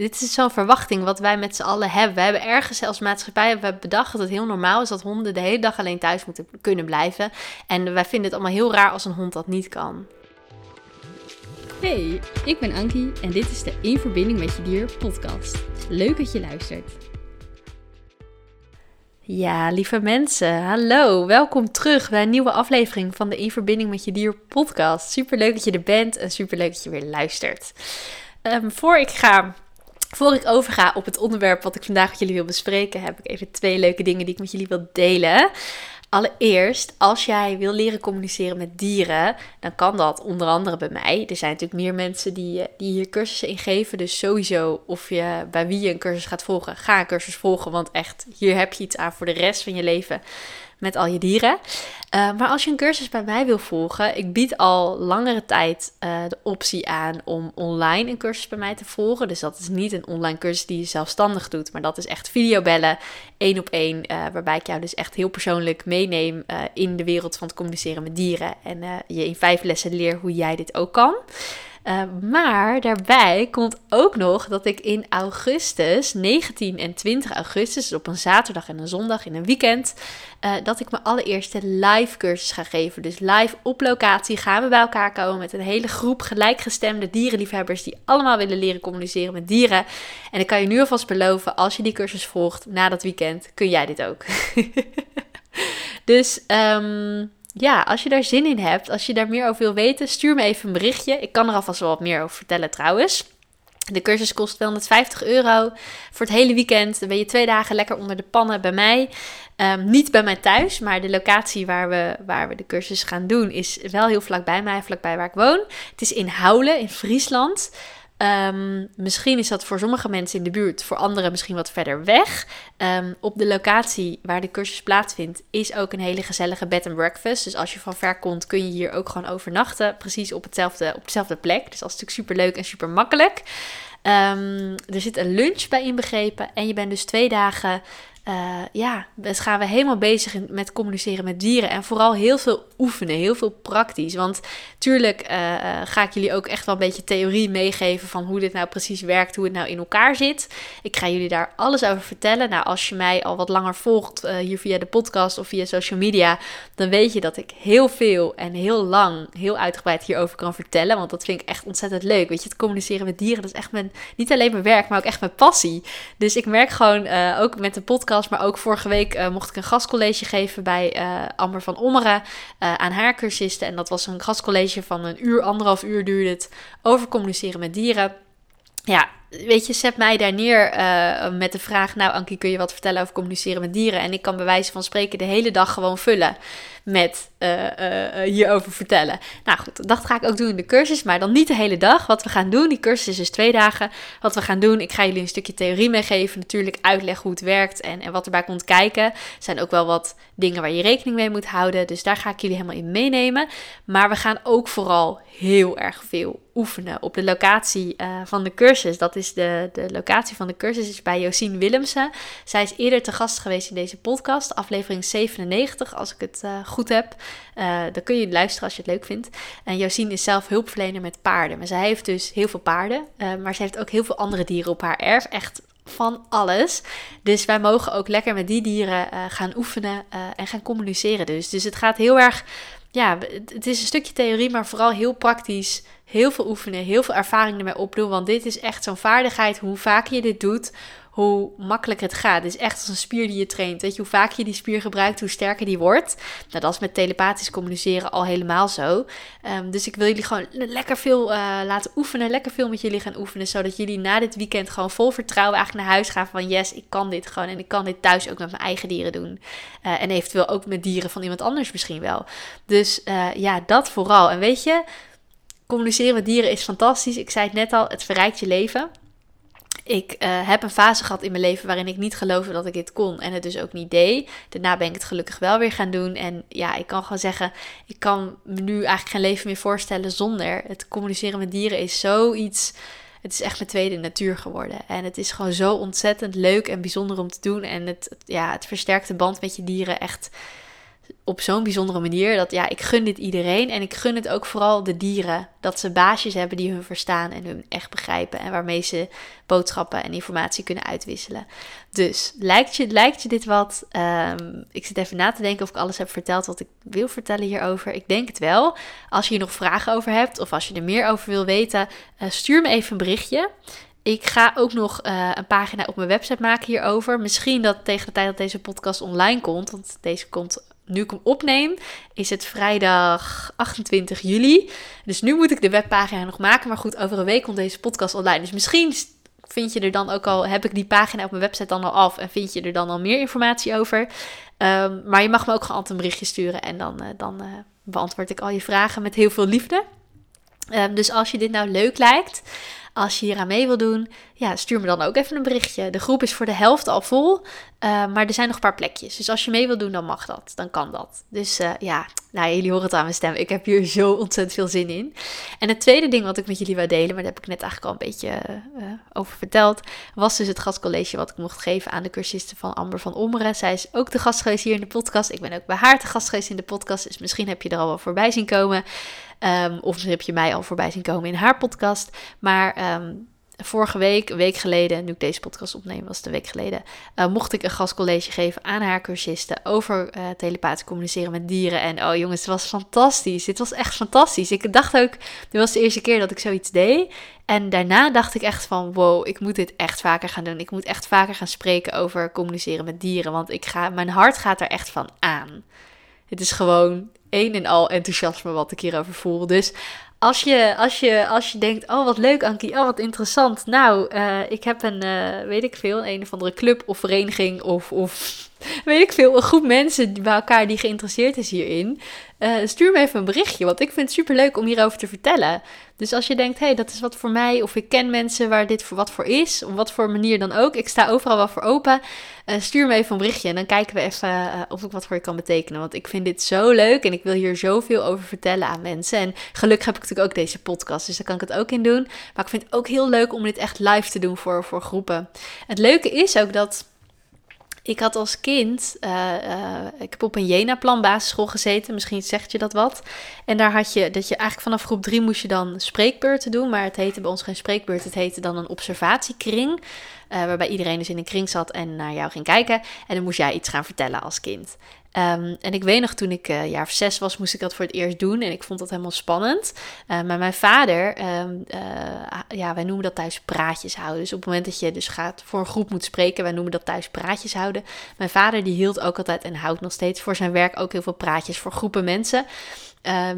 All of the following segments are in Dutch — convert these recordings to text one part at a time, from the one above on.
dit is zo'n verwachting wat wij met z'n allen hebben. We hebben ergens als maatschappij hebben we bedacht dat het heel normaal is dat honden de hele dag alleen thuis moeten kunnen blijven. En wij vinden het allemaal heel raar als een hond dat niet kan. Hey, ik ben Ankie en dit is de In Verbinding met Je Dier podcast. Leuk dat je luistert. Ja, lieve mensen, hallo. Welkom terug bij een nieuwe aflevering van de In Verbinding met Je Dier podcast. Super leuk dat je er bent en super leuk dat je weer luistert. Um, voor ik ga voor ik overga op het onderwerp wat ik vandaag met jullie wil bespreken, heb ik even twee leuke dingen die ik met jullie wil delen. Allereerst, als jij wil leren communiceren met dieren, dan kan dat onder andere bij mij. Er zijn natuurlijk meer mensen die, die hier cursussen in geven. Dus sowieso, of je bij wie je een cursus gaat volgen, ga een cursus volgen. Want echt, hier heb je iets aan voor de rest van je leven met al je dieren. Uh, maar als je een cursus bij mij wil volgen, ik bied al langere tijd uh, de optie aan om online een cursus bij mij te volgen. Dus dat is niet een online cursus die je zelfstandig doet, maar dat is echt videobellen, één op één, uh, waarbij ik jou dus echt heel persoonlijk meeneem in de wereld van het communiceren met dieren en je in vijf lessen leer hoe jij dit ook kan. Uh, maar daarbij komt ook nog dat ik in augustus, 19 en 20 augustus, dus op een zaterdag en een zondag in een weekend, uh, dat ik mijn allereerste live cursus ga geven. Dus live op locatie gaan we bij elkaar komen met een hele groep gelijkgestemde dierenliefhebbers die allemaal willen leren communiceren met dieren. En ik kan je nu alvast beloven, als je die cursus volgt na dat weekend, kun jij dit ook. dus um, ja, als je daar zin in hebt, als je daar meer over wil weten, stuur me even een berichtje. Ik kan er alvast wel wat meer over vertellen trouwens. De cursus kost 250 euro voor het hele weekend. Dan ben je twee dagen lekker onder de pannen bij mij. Um, niet bij mij thuis, maar de locatie waar we, waar we de cursus gaan doen is wel heel vlakbij mij, vlakbij waar ik woon. Het is in Houlen in Friesland. Um, misschien is dat voor sommige mensen in de buurt, voor anderen misschien wat verder weg. Um, op de locatie waar de cursus plaatsvindt, is ook een hele gezellige bed and breakfast. Dus als je van ver komt, kun je hier ook gewoon overnachten. Precies op, hetzelfde, op dezelfde plek. Dus dat is natuurlijk super leuk en super makkelijk. Um, er zit een lunch bij inbegrepen. En je bent dus twee dagen uh, ja, dus gaan we helemaal bezig met communiceren met dieren. En vooral heel veel oefenen, heel veel praktisch. Want tuurlijk uh, ga ik jullie ook echt wel een beetje theorie meegeven van hoe dit nou precies werkt, hoe het nou in elkaar zit. Ik ga jullie daar alles over vertellen. Nou, als je mij al wat langer volgt hier via de podcast of via social media, dan weet je dat ik heel veel en heel lang, heel uitgebreid hierover kan vertellen. Want dat vind ik echt ontzettend leuk. Weet je, het communiceren met dieren, dat is echt mijn, niet alleen mijn werk, maar ook echt mijn passie. Dus ik merk gewoon ook met de podcast maar ook vorige week uh, mocht ik een gastcollege geven bij uh, Amber van Ommeren uh, aan haar cursisten. En dat was een gastcollege van een uur, anderhalf uur duurde het over communiceren met dieren. Ja, weet je, zet mij daar neer met de vraag: Nou, Ankie, kun je wat vertellen over communiceren met dieren? En ik kan bij wijze van spreken de hele dag gewoon vullen met uh, uh, hierover vertellen. Nou goed, dat ga ik ook doen in de cursus, maar dan niet de hele dag. Wat we gaan doen, die cursus is dus twee dagen. Wat we gaan doen, ik ga jullie een stukje theorie meegeven. Natuurlijk uitleggen hoe het werkt en, en wat erbij komt kijken. Er zijn ook wel wat dingen waar je rekening mee moet houden. Dus daar ga ik jullie helemaal in meenemen. Maar we gaan ook vooral heel erg veel oefenen op de locatie van de cursus. Dat is de, de locatie van de cursus is bij Josien Willemsen. Zij is eerder te gast geweest in deze podcast, aflevering 97, als ik het uh, goed heb. Uh, dan kun je luisteren als je het leuk vindt. En Josien is zelf hulpverlener met paarden. Maar zij heeft dus heel veel paarden. Uh, maar ze heeft ook heel veel andere dieren op haar erf. Echt van alles. Dus wij mogen ook lekker met die dieren gaan oefenen en gaan communiceren. Dus. dus het gaat heel erg. Ja, het is een stukje theorie, maar vooral heel praktisch. Heel veel oefenen, heel veel ervaring ermee opdoen. Want dit is echt zo'n vaardigheid. Hoe vaker je dit doet, hoe makkelijk het gaat. Het is echt als een spier die je traint. Weet je, hoe vaak je die spier gebruikt, hoe sterker die wordt. Nou, dat is met telepathisch communiceren al helemaal zo. Um, dus ik wil jullie gewoon lekker veel uh, laten oefenen. Lekker veel met jullie gaan oefenen. Zodat jullie na dit weekend gewoon vol vertrouwen eigenlijk naar huis gaan. Van yes, ik kan dit gewoon. En ik kan dit thuis ook met mijn eigen dieren doen. Uh, en eventueel ook met dieren van iemand anders misschien wel. Dus uh, ja, dat vooral. En weet je, communiceren met dieren is fantastisch. Ik zei het net al, het verrijkt je leven. Ik uh, heb een fase gehad in mijn leven waarin ik niet geloofde dat ik dit kon en het dus ook niet deed. Daarna ben ik het gelukkig wel weer gaan doen. En ja, ik kan gewoon zeggen, ik kan me nu eigenlijk geen leven meer voorstellen zonder. Het communiceren met dieren is zoiets. Het is echt mijn tweede natuur geworden. En het is gewoon zo ontzettend leuk en bijzonder om te doen. En het, ja, het versterkt de band met je dieren echt op zo'n bijzondere manier. Dat ja, ik gun dit iedereen. En ik gun het ook vooral de dieren. Dat ze baasjes hebben die hun verstaan en hun echt begrijpen. En waarmee ze boodschappen en informatie kunnen uitwisselen. Dus lijkt je, lijkt je dit wat? Ehm, ik zit even na te denken of ik alles heb verteld wat ik wil vertellen hierover. Ik denk het wel. Als je hier nog vragen over hebt of als je er meer over wil weten, uh, stuur me even een berichtje. Ik ga ook nog uh, een pagina op mijn website maken hierover. Misschien dat tegen de tijd dat deze podcast online komt, want deze komt nu ik hem opneem, is het vrijdag 28 juli. Dus nu moet ik de webpagina nog maken. Maar goed, over een week komt deze podcast online. Dus misschien vind je er dan ook al, heb ik die pagina op mijn website dan al af en vind je er dan al meer informatie over. Um, maar je mag me ook gewoon een berichtje sturen en dan, uh, dan uh, beantwoord ik al je vragen met heel veel liefde. Um, dus als je dit nou leuk lijkt, als je hier aan mee wil doen, ja, stuur me dan ook even een berichtje. De groep is voor de helft al vol, uh, maar er zijn nog een paar plekjes. Dus als je mee wil doen, dan mag dat. Dan kan dat. Dus uh, ja, nou, jullie horen het aan mijn stem. Ik heb hier zo ontzettend veel zin in. En het tweede ding wat ik met jullie wil delen, maar daar heb ik net eigenlijk al een beetje uh, over verteld, was dus het gastcollege wat ik mocht geven aan de cursisten van Amber van Ommeren. Zij is ook de gast geweest hier in de podcast. Ik ben ook bij haar te gast geweest in de podcast, dus misschien heb je er al wel voorbij zien komen. Um, of misschien heb je mij al voorbij zien komen in haar podcast. Maar um, vorige week, een week geleden, nu ik deze podcast opneem, was het een week geleden, uh, mocht ik een gastcollege geven aan haar cursisten over uh, telepathisch communiceren met dieren. En oh jongens, het was fantastisch. Dit was echt fantastisch. Ik dacht ook, dit was de eerste keer dat ik zoiets deed. En daarna dacht ik echt van, wow, ik moet dit echt vaker gaan doen. Ik moet echt vaker gaan spreken over communiceren met dieren, want ik ga, mijn hart gaat er echt van aan. Het is gewoon een en al enthousiasme wat ik hierover voel. Dus als je, als je, als je denkt, oh wat leuk Ankie, oh wat interessant. Nou, uh, ik heb een, uh, weet ik veel, een of andere club of vereniging of, of weet ik veel, een groep mensen bij elkaar die geïnteresseerd is hierin. Uh, stuur me even een berichtje, want ik vind het super leuk om hierover te vertellen. Dus als je denkt, hé, hey, dat is wat voor mij, of ik ken mensen waar dit voor wat voor is, op wat voor manier dan ook, ik sta overal wel voor open, uh, stuur me even een berichtje en dan kijken we even uh, of ik wat voor je kan betekenen. Want ik vind dit zo leuk en ik wil hier zoveel over vertellen aan mensen. En gelukkig heb ik natuurlijk ook deze podcast, dus daar kan ik het ook in doen. Maar ik vind het ook heel leuk om dit echt live te doen voor, voor groepen. Het leuke is ook dat ik had als kind, uh, uh, ik heb op een Jena-plan basisschool gezeten, misschien zegt je dat wat. En daar had je, dat je eigenlijk vanaf groep 3 moest je dan spreekbeurten doen, maar het heette bij ons geen spreekbeurt, het heette dan een observatiekring. Uh, waarbij iedereen dus in een kring zat en naar jou ging kijken. En dan moest jij iets gaan vertellen als kind. Um, en ik weet nog, toen ik uh, jaar of zes was, moest ik dat voor het eerst doen. En ik vond dat helemaal spannend. Uh, maar mijn vader, um, uh, ja, wij noemen dat thuis praatjes houden. Dus op het moment dat je dus gaat voor een groep moet spreken, wij noemen dat thuis praatjes houden. Mijn vader die hield ook altijd en houdt nog steeds voor zijn werk ook heel veel praatjes voor groepen mensen.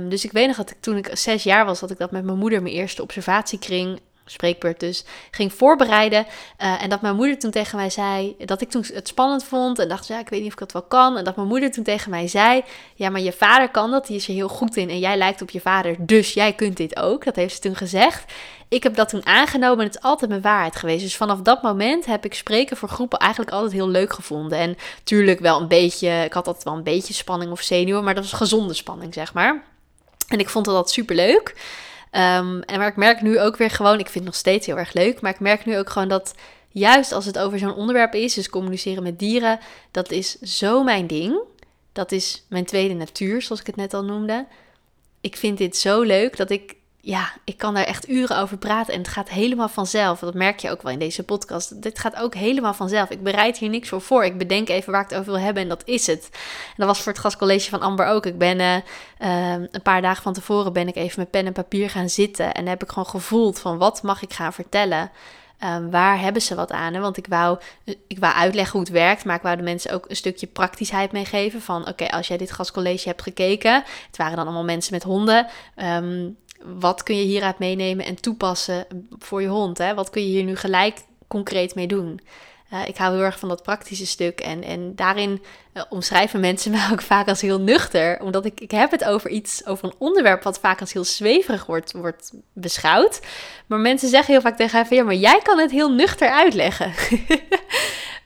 Dus ik weet nog dat ik toen ik zes jaar was, dat ik dat met mijn moeder mijn eerste observatiekring spreekbeurt dus, ging voorbereiden. Uh, en dat mijn moeder toen tegen mij zei, dat ik toen het spannend vond en dacht, ja, ik weet niet of ik dat wel kan. En dat mijn moeder toen tegen mij zei, ja, maar je vader kan dat, die is er heel goed in en jij lijkt op je vader, dus jij kunt dit ook. Dat heeft ze toen gezegd. Ik heb dat toen aangenomen en het is altijd mijn waarheid geweest. Dus vanaf dat moment heb ik spreken voor groepen eigenlijk altijd heel leuk gevonden. En tuurlijk wel een beetje, ik had altijd wel een beetje spanning of zenuwen, maar dat was gezonde spanning, zeg maar. En ik vond dat super leuk. Um, en maar ik merk nu ook weer gewoon, ik vind het nog steeds heel erg leuk, maar ik merk nu ook gewoon dat juist als het over zo'n onderwerp is, dus communiceren met dieren, dat is zo mijn ding. Dat is mijn tweede natuur, zoals ik het net al noemde. Ik vind dit zo leuk dat ik ja, ik kan daar echt uren over praten en het gaat helemaal vanzelf. Dat merk je ook wel in deze podcast. Dit gaat ook helemaal vanzelf. Ik bereid hier niks voor voor. Ik bedenk even waar ik het over wil hebben en dat is het. En dat was voor het gastcollege van Amber ook. Ik ben uh, uh, een paar dagen van tevoren ben ik even met pen en papier gaan zitten en heb ik gewoon gevoeld van wat mag ik gaan vertellen. Um, waar hebben ze wat aan? Want ik wou, ik wou uitleggen hoe het werkt, maar ik wou de mensen ook een stukje praktischheid meegeven. Van oké, als jij dit gastcollege hebt gekeken, het waren dan allemaal mensen met honden. Um, wat kun je hieruit meenemen en toepassen voor je hond? Hè? Wat kun je hier nu gelijk concreet mee doen? Uh, ik hou heel erg van dat praktische stuk. En, en daarin uh, omschrijven mensen me ook vaak als heel nuchter. Omdat ik, ik heb het over iets, over een onderwerp wat vaak als heel zweverig wordt, wordt beschouwd. Maar mensen zeggen heel vaak tegen mij van ja, maar jij kan het heel nuchter uitleggen.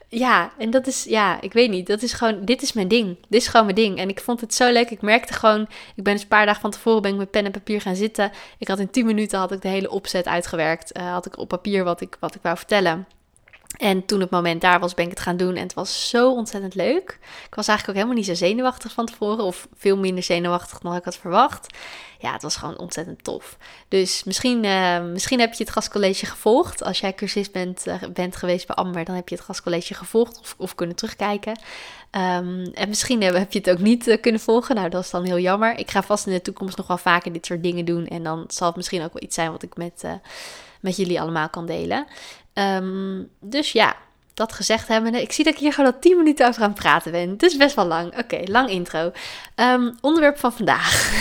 ja, en dat is, ja, ik weet niet. Dat is gewoon, dit is mijn ding. Dit is gewoon mijn ding. En ik vond het zo leuk. Ik merkte gewoon, ik ben dus een paar dagen van tevoren ben ik met pen en papier gaan zitten. Ik had in 10 minuten had ik de hele opzet uitgewerkt. Uh, had ik op papier wat ik, wat ik wou vertellen. En toen het moment daar was, ben ik het gaan doen. En het was zo ontzettend leuk. Ik was eigenlijk ook helemaal niet zo zenuwachtig van tevoren. Of veel minder zenuwachtig dan ik had verwacht. Ja, het was gewoon ontzettend tof. Dus misschien, uh, misschien heb je het gastcollege gevolgd. Als jij cursist bent, uh, bent geweest bij Amber, dan heb je het gastcollege gevolgd of, of kunnen terugkijken. Um, en misschien heb je het ook niet kunnen volgen. Nou, dat is dan heel jammer. Ik ga vast in de toekomst nog wel vaker dit soort dingen doen. En dan zal het misschien ook wel iets zijn wat ik met, met jullie allemaal kan delen. Um, dus ja, dat gezegd hebbende, ik zie dat ik hier gewoon al 10 minuten over aan praten ben. Het is best wel lang. Oké, lang intro. Um, onderwerp van vandaag.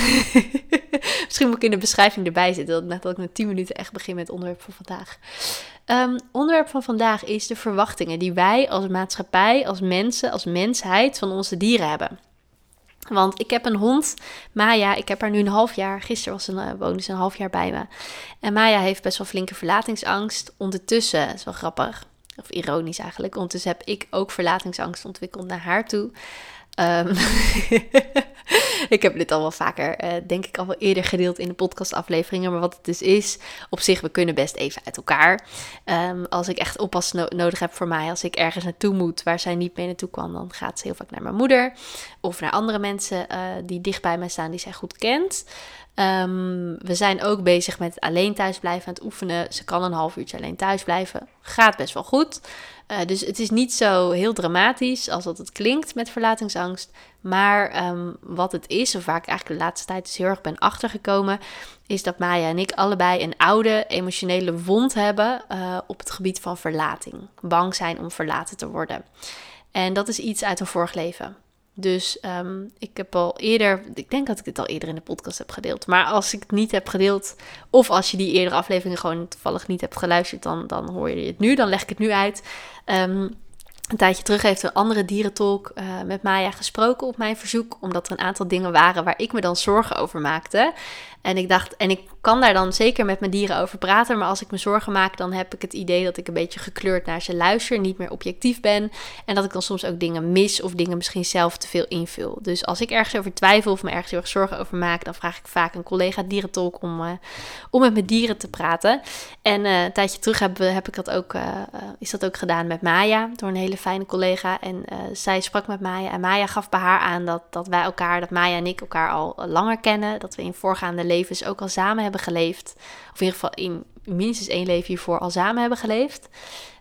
Misschien moet ik in de beschrijving erbij zitten, dat, dat ik na 10 minuten echt begin met het onderwerp van vandaag. Um, onderwerp van vandaag is de verwachtingen die wij als maatschappij, als mensen, als mensheid van onze dieren hebben. Want ik heb een hond, Maya. Ik heb haar nu een half jaar. Gisteren was ze, uh, woonde ze een half jaar bij me. En Maya heeft best wel flinke verlatingsangst. Ondertussen, is wel grappig, of ironisch eigenlijk. Ondertussen heb ik ook verlatingsangst ontwikkeld naar haar toe. Um, ik heb dit al wel vaker, uh, denk ik, al wel eerder gedeeld in de podcastafleveringen. Maar wat het dus is, op zich, we kunnen best even uit elkaar. Um, als ik echt oppas no nodig heb voor mij, als ik ergens naartoe moet waar zij niet mee naartoe kan, dan gaat ze heel vaak naar mijn moeder. Of naar andere mensen uh, die dicht bij mij staan, die zij goed kent. Um, we zijn ook bezig met alleen thuis blijven het oefenen. Ze kan een half uurtje alleen thuis blijven. Gaat best wel goed. Uh, dus het is niet zo heel dramatisch als dat het klinkt met verlatingsangst. Maar um, wat het is, of waar ik eigenlijk de laatste tijd dus heel erg ben achtergekomen, is dat Maya en ik allebei een oude emotionele wond hebben uh, op het gebied van verlating. Bang zijn om verlaten te worden. En dat is iets uit een vorig leven. Dus um, ik heb al eerder, ik denk dat ik het al eerder in de podcast heb gedeeld. Maar als ik het niet heb gedeeld, of als je die eerdere afleveringen gewoon toevallig niet hebt geluisterd, dan, dan hoor je het nu. Dan leg ik het nu uit. Um, een tijdje terug heeft een andere dierentolk uh, met Maya gesproken op mijn verzoek, omdat er een aantal dingen waren waar ik me dan zorgen over maakte. En ik dacht, en ik kan daar dan zeker met mijn dieren over praten, maar als ik me zorgen maak, dan heb ik het idee dat ik een beetje gekleurd naar ze luister, niet meer objectief ben. En dat ik dan soms ook dingen mis of dingen misschien zelf te veel invul. Dus als ik ergens over twijfel of me ergens heel erg zorgen over maak, dan vraag ik vaak een collega dierentolk om, uh, om met mijn dieren te praten. En uh, een tijdje terug heb, heb ik dat ook, uh, is dat ook gedaan met Maya, door een hele fijne collega. En zij sprak met Maya en Maya gaf bij haar aan dat, dat wij elkaar, dat Maya en ik elkaar al langer kennen, dat we in voorgaande levens ook al samen hebben geleefd. Of in ieder geval in minstens één leven hiervoor al samen hebben geleefd.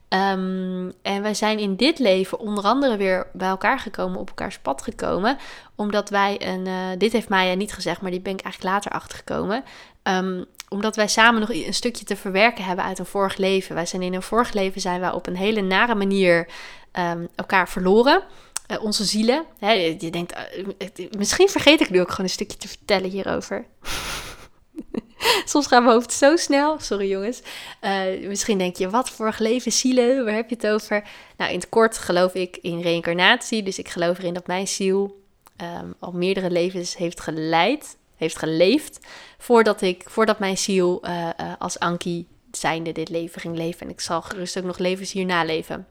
Um, en wij zijn in dit leven onder andere weer bij elkaar gekomen, op elkaars pad gekomen. Omdat wij een. Uh, dit heeft Maya niet gezegd, maar die ben ik eigenlijk later achtergekomen. Um, omdat wij samen nog een stukje te verwerken hebben uit een vorig leven. Wij zijn in een vorig leven zijn wij op een hele nare manier um, elkaar verloren. Uh, onze zielen. Hè, je denkt, uh, misschien vergeet ik nu ook gewoon een stukje te vertellen hierover. Soms gaat mijn hoofd zo snel. Sorry jongens. Uh, misschien denk je, wat voor leven zielen? Waar heb je het over? Nou, in het kort geloof ik in reïncarnatie. Dus ik geloof erin dat mijn ziel um, al meerdere levens heeft geleid, heeft geleefd. Voordat, ik, voordat mijn ziel uh, uh, als Anki zijnde dit leven ging leven. En ik zal gerust ook nog levens hierna leven.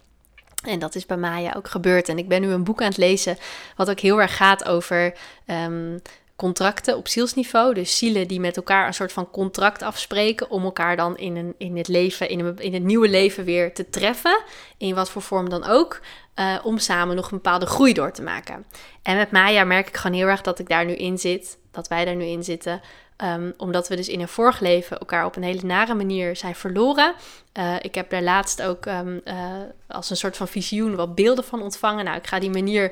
En dat is bij Maya ook gebeurd. En ik ben nu een boek aan het lezen, wat ook heel erg gaat over um, contracten op zielsniveau. Dus zielen die met elkaar een soort van contract afspreken om elkaar dan in, een, in het leven, in, een, in het nieuwe leven weer te treffen. In wat voor vorm dan ook. Uh, om samen nog een bepaalde groei door te maken. En met Maya merk ik gewoon heel erg dat ik daar nu in zit. Dat wij daar nu in zitten. Um, omdat we dus in een vorig leven elkaar op een hele nare manier zijn verloren. Uh, ik heb daar laatst ook um, uh, als een soort van visioen wat beelden van ontvangen. Nou, ik ga die manier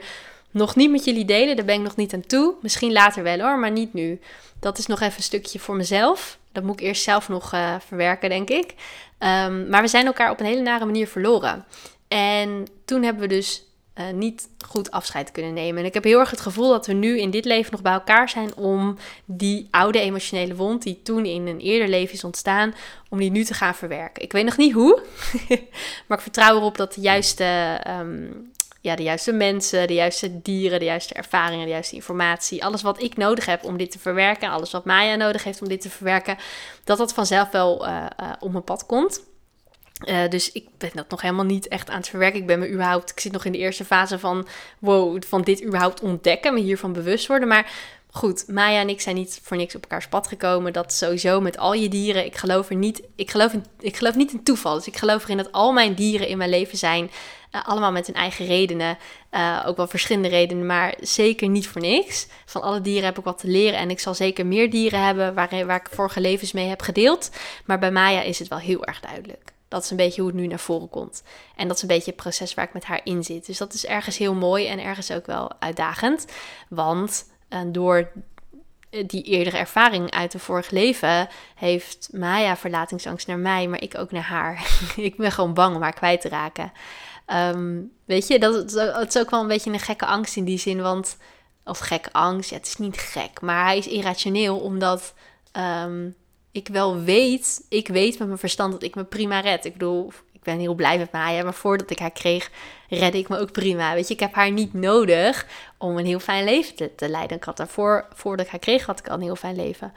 nog niet met jullie delen. Daar ben ik nog niet aan toe. Misschien later wel hoor, maar niet nu. Dat is nog even een stukje voor mezelf. Dat moet ik eerst zelf nog uh, verwerken, denk ik. Um, maar we zijn elkaar op een hele nare manier verloren. En toen hebben we dus uh, niet goed afscheid kunnen nemen. En ik heb heel erg het gevoel dat we nu in dit leven nog bij elkaar zijn om die oude emotionele wond, die toen in een eerder leven is ontstaan, om die nu te gaan verwerken. Ik weet nog niet hoe, maar ik vertrouw erop dat de juiste um, ja, de juiste mensen, de juiste dieren, de juiste ervaringen, de juiste informatie. Alles wat ik nodig heb om dit te verwerken, alles wat Maya nodig heeft om dit te verwerken, dat dat vanzelf wel uh, uh, op mijn pad komt. Uh, dus ik ben dat nog helemaal niet echt aan het verwerken. Ik ben me überhaupt, ik zit nog in de eerste fase van, wow, van dit überhaupt ontdekken, me hiervan bewust worden. Maar goed, Maya en ik zijn niet voor niks op elkaars pad gekomen. Dat sowieso met al je dieren. Ik geloof er niet, ik geloof, ik geloof niet in toeval. Dus ik geloof erin dat al mijn dieren in mijn leven zijn. Uh, allemaal met hun eigen redenen. Uh, ook wel verschillende redenen, maar zeker niet voor niks. Van alle dieren heb ik wat te leren. En ik zal zeker meer dieren hebben waar, waar ik vorige levens mee heb gedeeld. Maar bij Maya is het wel heel erg duidelijk. Dat is een beetje hoe het nu naar voren komt. En dat is een beetje het proces waar ik met haar in zit. Dus dat is ergens heel mooi en ergens ook wel uitdagend. Want en door die eerdere ervaring uit de vorige leven heeft Maya verlatingsangst naar mij, maar ik ook naar haar. ik ben gewoon bang om haar kwijt te raken. Ehm, weet je, dat, het is ook wel een beetje een gekke angst in die zin, want of gekke angst, ja, het is niet gek, maar hij is irrationeel omdat ehm, ik wel weet, ik weet met mijn verstand dat ik me prima red. Ik bedoel, ik ben heel blij met Maya, maar voordat ik haar kreeg, redde ik me ook prima. Weet je, ik heb haar niet nodig om een heel fijn leven te, te leiden. Ik had daarvoor, voordat ik haar kreeg, had ik al een heel fijn leven.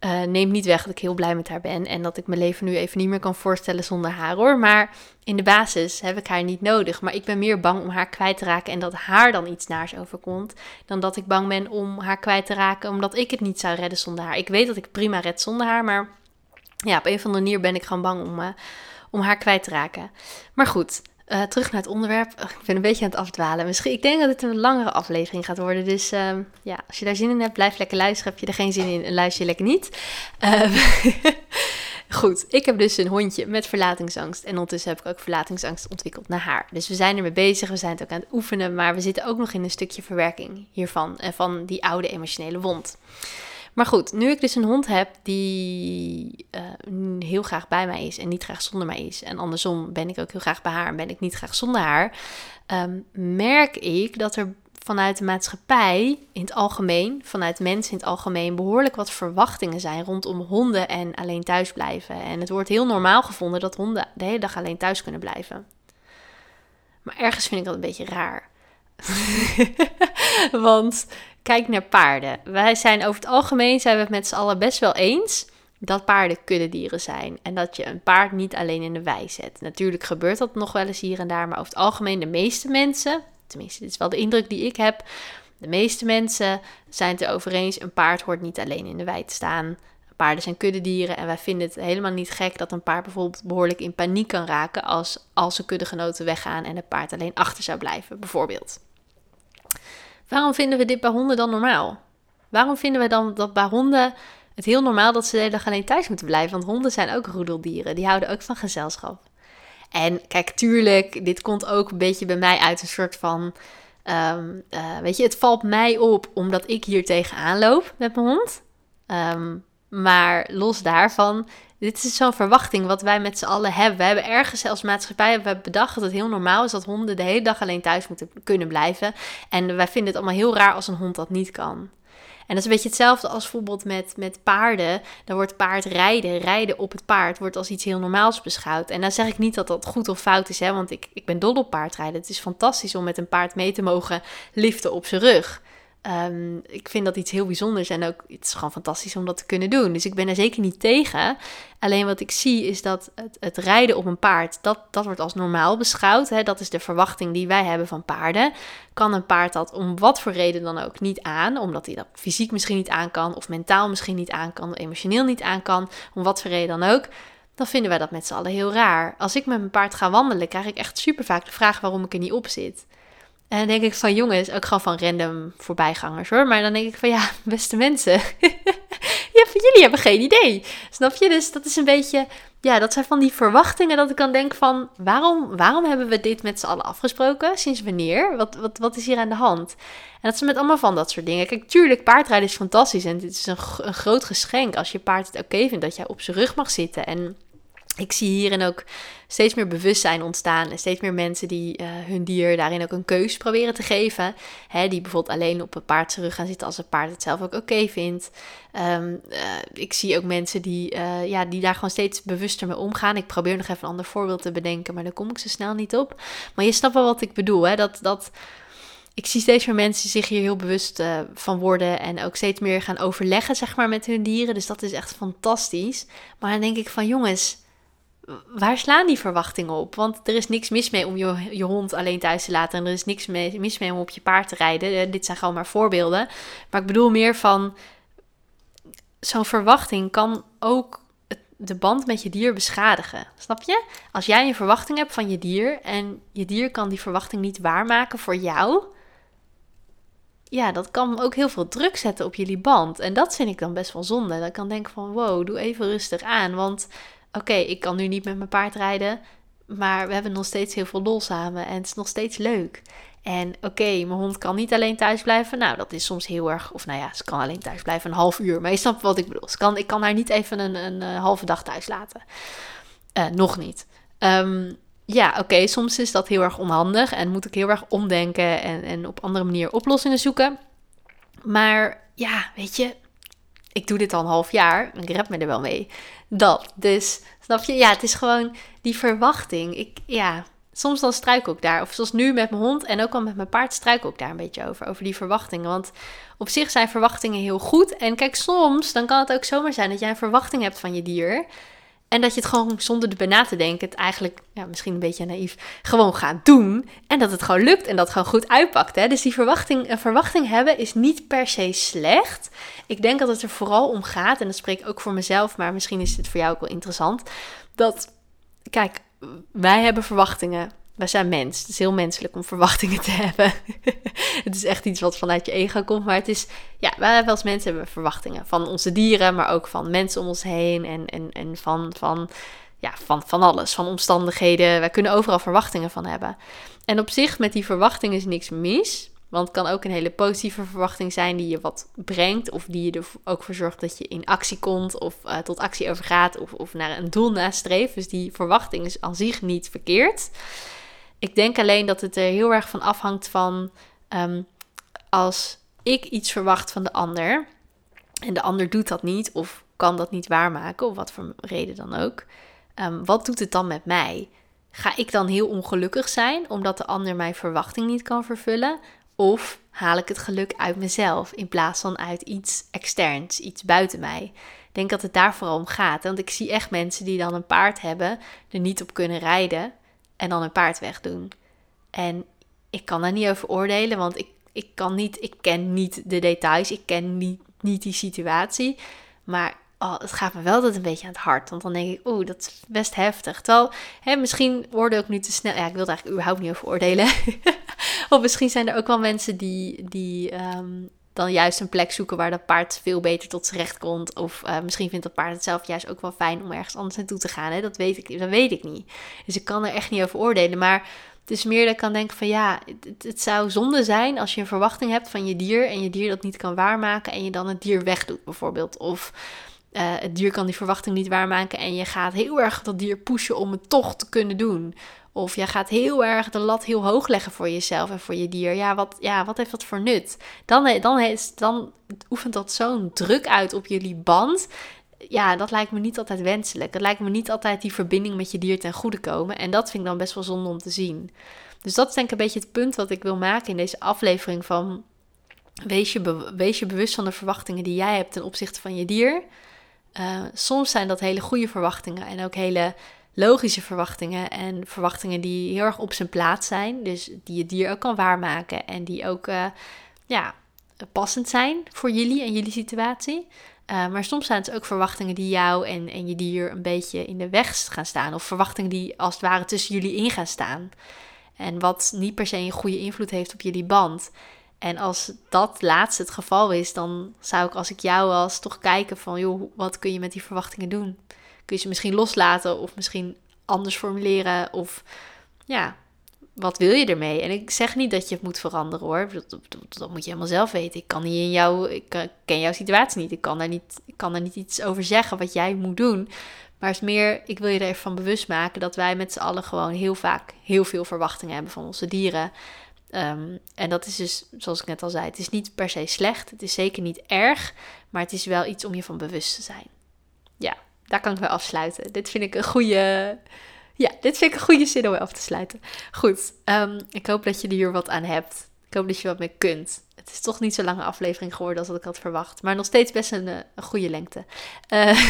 Uh, neemt niet weg dat ik heel blij met haar ben en dat ik mijn leven nu even niet meer kan voorstellen zonder haar hoor. Maar in de basis heb ik haar niet nodig. Maar ik ben meer bang om haar kwijt te raken en dat haar dan iets naars overkomt. Dan dat ik bang ben om haar kwijt te raken omdat ik het niet zou redden zonder haar. Ik weet dat ik prima red zonder haar, maar ja, op een of andere manier ben ik gewoon bang om, uh, om haar kwijt te raken. Maar goed, uh, terug naar het onderwerp. Ik ben een beetje aan het afdwalen. Misschien, ik denk dat het een langere aflevering gaat worden. Dus uh, ja, als je daar zin in hebt, blijf lekker luisteren. Heb je er geen zin in, luister je lekker niet. Uh, goed, ik heb dus een hondje met verlatingsangst. En ondertussen heb ik ook verlatingsangst ontwikkeld naar haar. Dus we zijn ermee bezig, we zijn het ook aan het oefenen. Maar we zitten ook nog in een stukje verwerking hiervan. En van die oude emotionele wond. Maar goed, nu ik dus een hond heb die uh, heel graag bij mij is en niet graag zonder mij is. En andersom ben ik ook heel graag bij haar en ben ik niet graag zonder haar. Um, merk ik dat er vanuit de maatschappij in het algemeen, vanuit mensen in het algemeen, behoorlijk wat verwachtingen zijn rondom honden en alleen thuis blijven. En het wordt heel normaal gevonden dat honden de hele dag alleen thuis kunnen blijven. Maar ergens vind ik dat een beetje raar. Want kijk naar paarden. Wij zijn over het algemeen zijn we het met z'n allen best wel eens dat paarden kuddedieren zijn. En dat je een paard niet alleen in de wei zet. Natuurlijk gebeurt dat nog wel eens hier en daar. Maar over het algemeen de meeste mensen, tenminste dit is wel de indruk die ik heb. De meeste mensen zijn het erover eens, een paard hoort niet alleen in de wei te staan. Paarden zijn kuddedieren en wij vinden het helemaal niet gek dat een paard bijvoorbeeld behoorlijk in paniek kan raken als, als zijn kuddegenoten weggaan en het paard alleen achter zou blijven, bijvoorbeeld. Waarom vinden we dit bij honden dan normaal? Waarom vinden we dan dat bij honden het heel normaal dat ze de hele dag alleen thuis moeten blijven? Want honden zijn ook roedeldieren, die houden ook van gezelschap. En kijk, tuurlijk, dit komt ook een beetje bij mij uit een soort van. Um, uh, weet je, het valt mij op omdat ik hier tegenaan loop met mijn hond. Um, maar los daarvan, dit is zo'n verwachting wat wij met z'n allen hebben. We hebben ergens als maatschappij hebben bedacht dat het heel normaal is dat honden de hele dag alleen thuis moeten kunnen blijven. En wij vinden het allemaal heel raar als een hond dat niet kan. En dat is een beetje hetzelfde als bijvoorbeeld met, met paarden. Dan wordt paardrijden, rijden op het paard, wordt als iets heel normaals beschouwd. En dan zeg ik niet dat dat goed of fout is, hè, want ik, ik ben dol op paardrijden. Het is fantastisch om met een paard mee te mogen liften op zijn rug. Um, ik vind dat iets heel bijzonders en ook het is gewoon fantastisch om dat te kunnen doen. Dus ik ben er zeker niet tegen. Alleen wat ik zie is dat het, het rijden op een paard, dat, dat wordt als normaal beschouwd. Hè? Dat is de verwachting die wij hebben van paarden. Kan een paard dat om wat voor reden dan ook niet aan, omdat hij dat fysiek misschien niet aan kan, of mentaal misschien niet aan kan, emotioneel niet aan kan, om wat voor reden dan ook, dan vinden wij dat met z'n allen heel raar. Als ik met mijn paard ga wandelen, krijg ik echt super vaak de vraag waarom ik er niet op zit. En dan denk ik van jongens, ook gewoon van random voorbijgangers hoor. Maar dan denk ik van ja, beste mensen. ja, jullie hebben geen idee. Snap je? Dus dat is een beetje, ja, dat zijn van die verwachtingen dat ik dan denk van waarom, waarom hebben we dit met z'n allen afgesproken? Sinds wanneer? Wat, wat, wat is hier aan de hand? En dat is met allemaal van dat soort dingen. Kijk, tuurlijk, paardrijden is fantastisch en dit is een, een groot geschenk als je paard het oké vindt dat jij op zijn rug mag zitten. En ik zie hierin ook steeds meer bewustzijn ontstaan. En steeds meer mensen die uh, hun dier daarin ook een keus proberen te geven. Hè, die bijvoorbeeld alleen op een paard terug gaan zitten als het paard het zelf ook oké vindt. Um, uh, ik zie ook mensen die, uh, ja, die daar gewoon steeds bewuster mee omgaan. Ik probeer nog even een ander voorbeeld te bedenken, maar daar kom ik zo snel niet op. Maar je snapt wel wat ik bedoel. Hè? Dat, dat, ik zie steeds meer mensen zich hier heel bewust van worden. En ook steeds meer gaan overleggen zeg maar, met hun dieren. Dus dat is echt fantastisch. Maar dan denk ik van jongens waar slaan die verwachtingen op? Want er is niks mis mee om je, je hond alleen thuis te laten. En er is niks mis mee om op je paard te rijden. Eh, dit zijn gewoon maar voorbeelden. Maar ik bedoel meer van. Zo'n verwachting kan ook de band met je dier beschadigen. Snap je? Als jij een verwachting hebt van je dier en je dier kan die verwachting niet waarmaken voor jou, ja, dat kan ook heel veel druk zetten op jullie band. En dat vind ik dan best wel zonde. Dat ik kan denken van, wow, doe even rustig aan. Want oké, ik kan nu niet met mijn paard rijden, maar we hebben nog steeds heel veel lol samen en het is nog steeds leuk. En oké, mijn hond kan niet alleen thuis blijven. Nou, dat is soms heel erg. Of nou ja, ze kan alleen thuis blijven een half uur. Maar je snapt wat ik bedoel. Ze kan, ik kan haar niet even een, een, een halve dag thuis laten. Uh, nog niet. Um, ja, oké, soms is dat heel erg onhandig en moet ik heel erg omdenken en, en op andere manier oplossingen zoeken. Maar ja, weet je, ik doe dit al een half jaar ik red me er wel mee. Dat, dus snap je? Ja, het is gewoon die verwachting. Ik, ja, soms dan struik ik daar. Of zoals nu met mijn hond en ook al met mijn paard struik ik daar een beetje over. Over die verwachtingen. Want op zich zijn verwachtingen heel goed. En kijk, soms dan kan het ook zomaar zijn dat jij een verwachting hebt van je dier. En dat je het gewoon zonder erbij na te denken, het eigenlijk, ja, misschien een beetje naïef, gewoon gaat doen. En dat het gewoon lukt en dat het gewoon goed uitpakt. Hè? Dus die verwachting, verwachting hebben is niet per se slecht. Ik denk dat het er vooral om gaat, en dat spreek ik ook voor mezelf, maar misschien is het voor jou ook wel interessant. Dat, kijk, wij hebben verwachtingen wij zijn mens. Het is heel menselijk om verwachtingen te hebben. het is echt iets wat vanuit je ego komt. Maar het is, ja, wij als mensen hebben verwachtingen. Van onze dieren, maar ook van mensen om ons heen. En, en, en van, van, ja, van, van alles. Van omstandigheden. Wij kunnen overal verwachtingen van hebben. En op zich, met die verwachting is niks mis. Want het kan ook een hele positieve verwachting zijn die je wat brengt. Of die je er ook voor zorgt dat je in actie komt. Of uh, tot actie overgaat. Of, of naar een doel nastreeft. Dus die verwachting is aan zich niet verkeerd. Ik denk alleen dat het er heel erg van afhangt van ehm, als ik iets verwacht van de ander en de ander doet dat niet of kan dat niet waarmaken, of wat voor reden dan ook. Um, wat doet het dan met mij? Ga ik dan heel ongelukkig zijn omdat de ander mijn verwachting niet kan vervullen? Of haal ik het geluk uit mezelf in plaats van uit iets externs, iets buiten mij? Ik denk dat het daar vooral om gaat. Want ik zie echt mensen die dan een paard hebben, er niet op kunnen rijden en dan een paard wegdoen. En ik kan daar niet over oordelen, want ik, ik kan niet, ik ken niet de details, ik ken niet, niet die situatie. Maar oh, het gaat me wel altijd een beetje aan het hart. Want dan denk ik, oeh, dat is best heftig. Terwijl, hè, misschien worden ook nu te snel. Ja, ik wil het eigenlijk überhaupt niet over oordelen. of misschien zijn er ook wel mensen die, die ehm, dan juist een plek zoeken waar dat paard veel beter tot zijn recht komt. Of uh, misschien vindt dat paard het zelf juist ook wel fijn om ergens anders naartoe te gaan. Hè? Dat, weet ik, dat weet ik niet. Dus ik kan er echt niet over oordelen. Maar het is meer dat ik kan denken van ja, het, het, zou zonde zijn als je een verwachting hebt van je dier en je dier dat niet kan waarmaken en je dan het dier wegdoet bijvoorbeeld. Of uh, het dier kan die verwachting niet waarmaken en je gaat heel erg dat dier pushen om het toch te kunnen doen. Of jij gaat heel erg de lat heel hoog leggen voor jezelf en voor je dier. Ja, wat, ja, wat heeft dat voor nut? Dan, dan, heeft, dan oefent dat zo'n druk uit op jullie band. Ja, dat lijkt me niet altijd wenselijk. Het lijkt me niet altijd die verbinding met je dier ten goede komen. En dat vind ik dan best wel zonde om te zien. Dus dat is denk ik een beetje het punt wat ik wil maken in deze aflevering van... Wees je, wees je bewust van de verwachtingen die jij hebt ten opzichte van je dier. Uh, soms zijn dat hele goede verwachtingen en ook hele logische verwachtingen en verwachtingen die heel erg op zijn plaats zijn. Dus die je dier ook kan waarmaken en die ook uh, ja, passend zijn voor jullie en jullie situatie. Uh, maar soms zijn het ook verwachtingen die jou en, en je dier een beetje in de weg gaan staan. Of verwachtingen die als het ware tussen jullie in gaan staan. En wat niet per se een goede invloed heeft op jullie band. En als dat laatste het geval is, dan zou ik als ik jou was toch kijken van, joh, wat kun je met die verwachtingen doen? Kun je ze misschien loslaten of misschien anders formuleren. Of ja, wat wil je ermee? En ik zeg niet dat je het moet veranderen hoor. Dat, dat, moet je helemaal zelf weten. Ik kan niet in jou, ik ken jouw situatie niet. Ik kan daar niet, ik kan daar niet iets over zeggen wat jij moet doen. Maar het is meer, ik wil je er even van bewust maken dat wij met z'n allen gewoon heel vaak heel veel verwachtingen hebben van onze dieren. Ehm, en dat is dus, zoals ik net al zei, het is niet per se slecht. Het is zeker niet erg, maar het is wel iets om je van bewust te zijn. Ja, daar kan ik wel afsluiten. Dit vind ik een goede. Ja, dit vind ik een goede zin om af te sluiten. Goed, um, ik hoop dat je er hier wat aan hebt. Ik hoop dat je wat mee kunt. Het is toch niet zo lange aflevering geworden als ik had verwacht. Maar nog steeds best een, eh, goede lengte. Uh,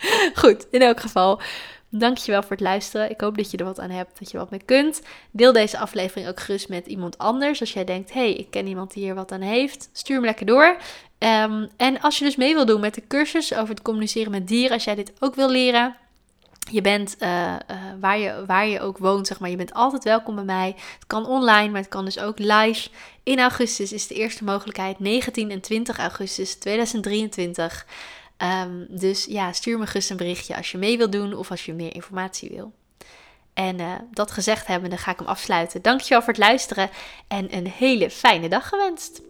Goed, in elk geval. Dankjewel voor het luisteren. Ik hoop dat je er wat aan hebt, dat je wat mee kunt. Deel deze aflevering ook gerust met iemand anders. Als jij denkt, hey, ik ken iemand die hier wat aan heeft, stuur me lekker door. Ehm, en als je dus mee wil doen met de cursus over het communiceren met dieren, als jij dit ook wil leren, je bent uh, uh, waar, je, waar je ook woont, zeg maar. Je bent altijd welkom bij mij. Het kan online, maar het kan dus ook live. In augustus is de eerste mogelijkheid 19 en 20 augustus 2023. Um, dus ja, stuur me gerust een berichtje als je mee wilt doen of als je meer informatie wil. En uh, dat gezegd hebben, dan ga ik hem afsluiten. Dankjewel voor het luisteren en een hele fijne dag gewenst.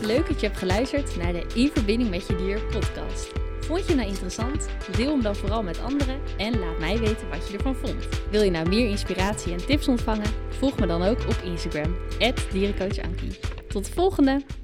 Leuk dat je hebt geluisterd naar de In Verbinding met Je Dier podcast. Vond je nou interessant? Deel hem dan vooral met anderen en laat mij weten wat je ervan vond. Wil je nou meer inspiratie en tips ontvangen? Volg me dan ook op Instagram, dierencoachankie. Tot de volgende!